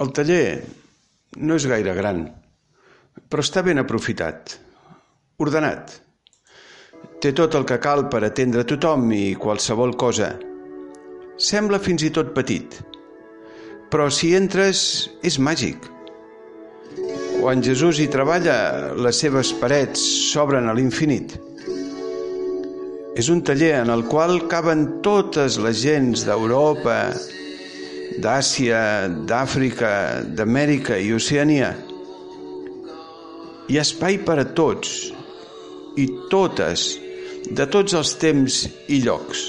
El taller no és gaire gran, però està ben aprofitat, ordenat. Té tot el que cal per atendre tothom i qualsevol cosa. Sembla fins i tot petit, però si entres és màgic. Quan Jesús hi treballa, les seves parets s'obren a l'infinit. És un taller en el qual caben totes les gens d'Europa, d'Àsia, d'Àfrica, d'Amèrica i Oceania. Hi ha espai per a tots i totes, de tots els temps i llocs.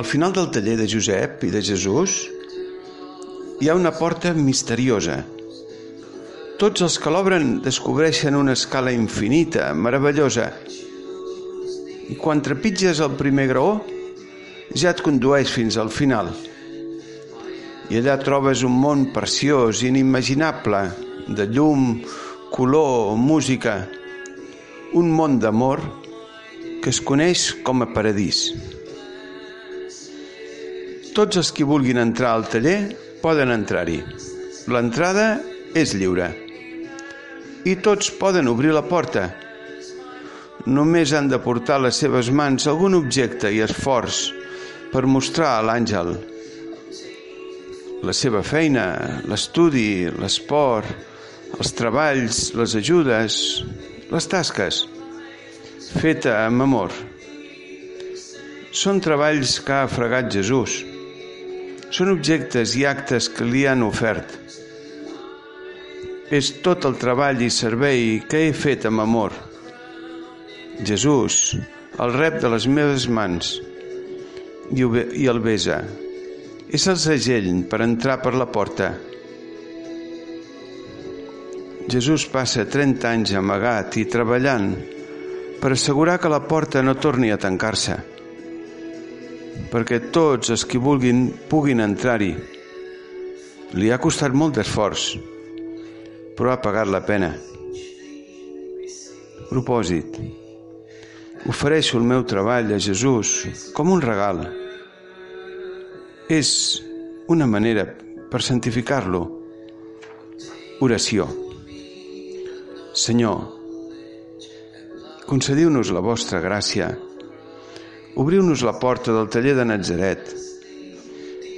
Al final del taller de Josep i de Jesús hi ha una porta misteriosa. Tots els que l'obren descobreixen una escala infinita, meravellosa. I quan trepitges el primer graó, ja et condueix fins al final. I allà trobes un món preciós, inimaginable, de llum, color, música, un món d'amor que es coneix com a paradís. Tots els que vulguin entrar al taller poden entrar-hi. L'entrada és lliure. I tots poden obrir la porta. Només han de portar a les seves mans algun objecte i esforç per mostrar a l'àngel la seva feina, l'estudi, l'esport, els treballs, les ajudes, les tasques, feta amb amor. Són treballs que ha fregat Jesús. Són objectes i actes que li han ofert. És tot el treball i servei que he fet amb amor. Jesús, el rep de les meves mans, i, i el besa. És el segell per entrar per la porta. Jesús passa 30 anys amagat i treballant per assegurar que la porta no torni a tancar-se, perquè tots els que vulguin puguin entrar-hi. Li ha costat molt d'esforç, però ha pagat la pena. Propòsit. Ofereixo el meu treball a Jesús com un regal és una manera per santificar-lo. Oració. Senyor, concediu-nos la vostra gràcia. Obriu-nos la porta del taller de Nazaret,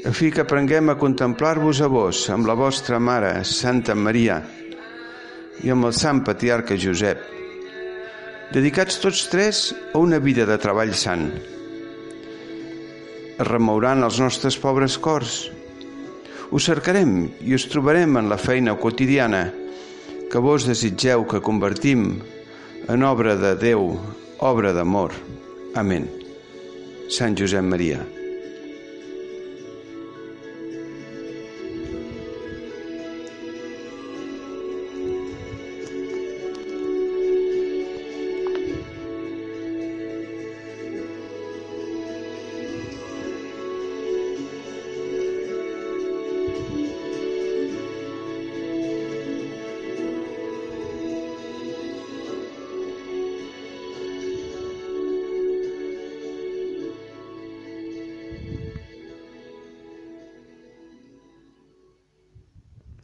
a fi que aprenguem a contemplar-vos a vos amb la vostra mare, Santa Maria, i amb el sant patriarca Josep, dedicats tots tres a una vida de treball sant es remouran els nostres pobres cors. Us cercarem i us trobarem en la feina quotidiana que vos desitgeu que convertim en obra de Déu, obra d'amor. Amén. Sant Josep Maria.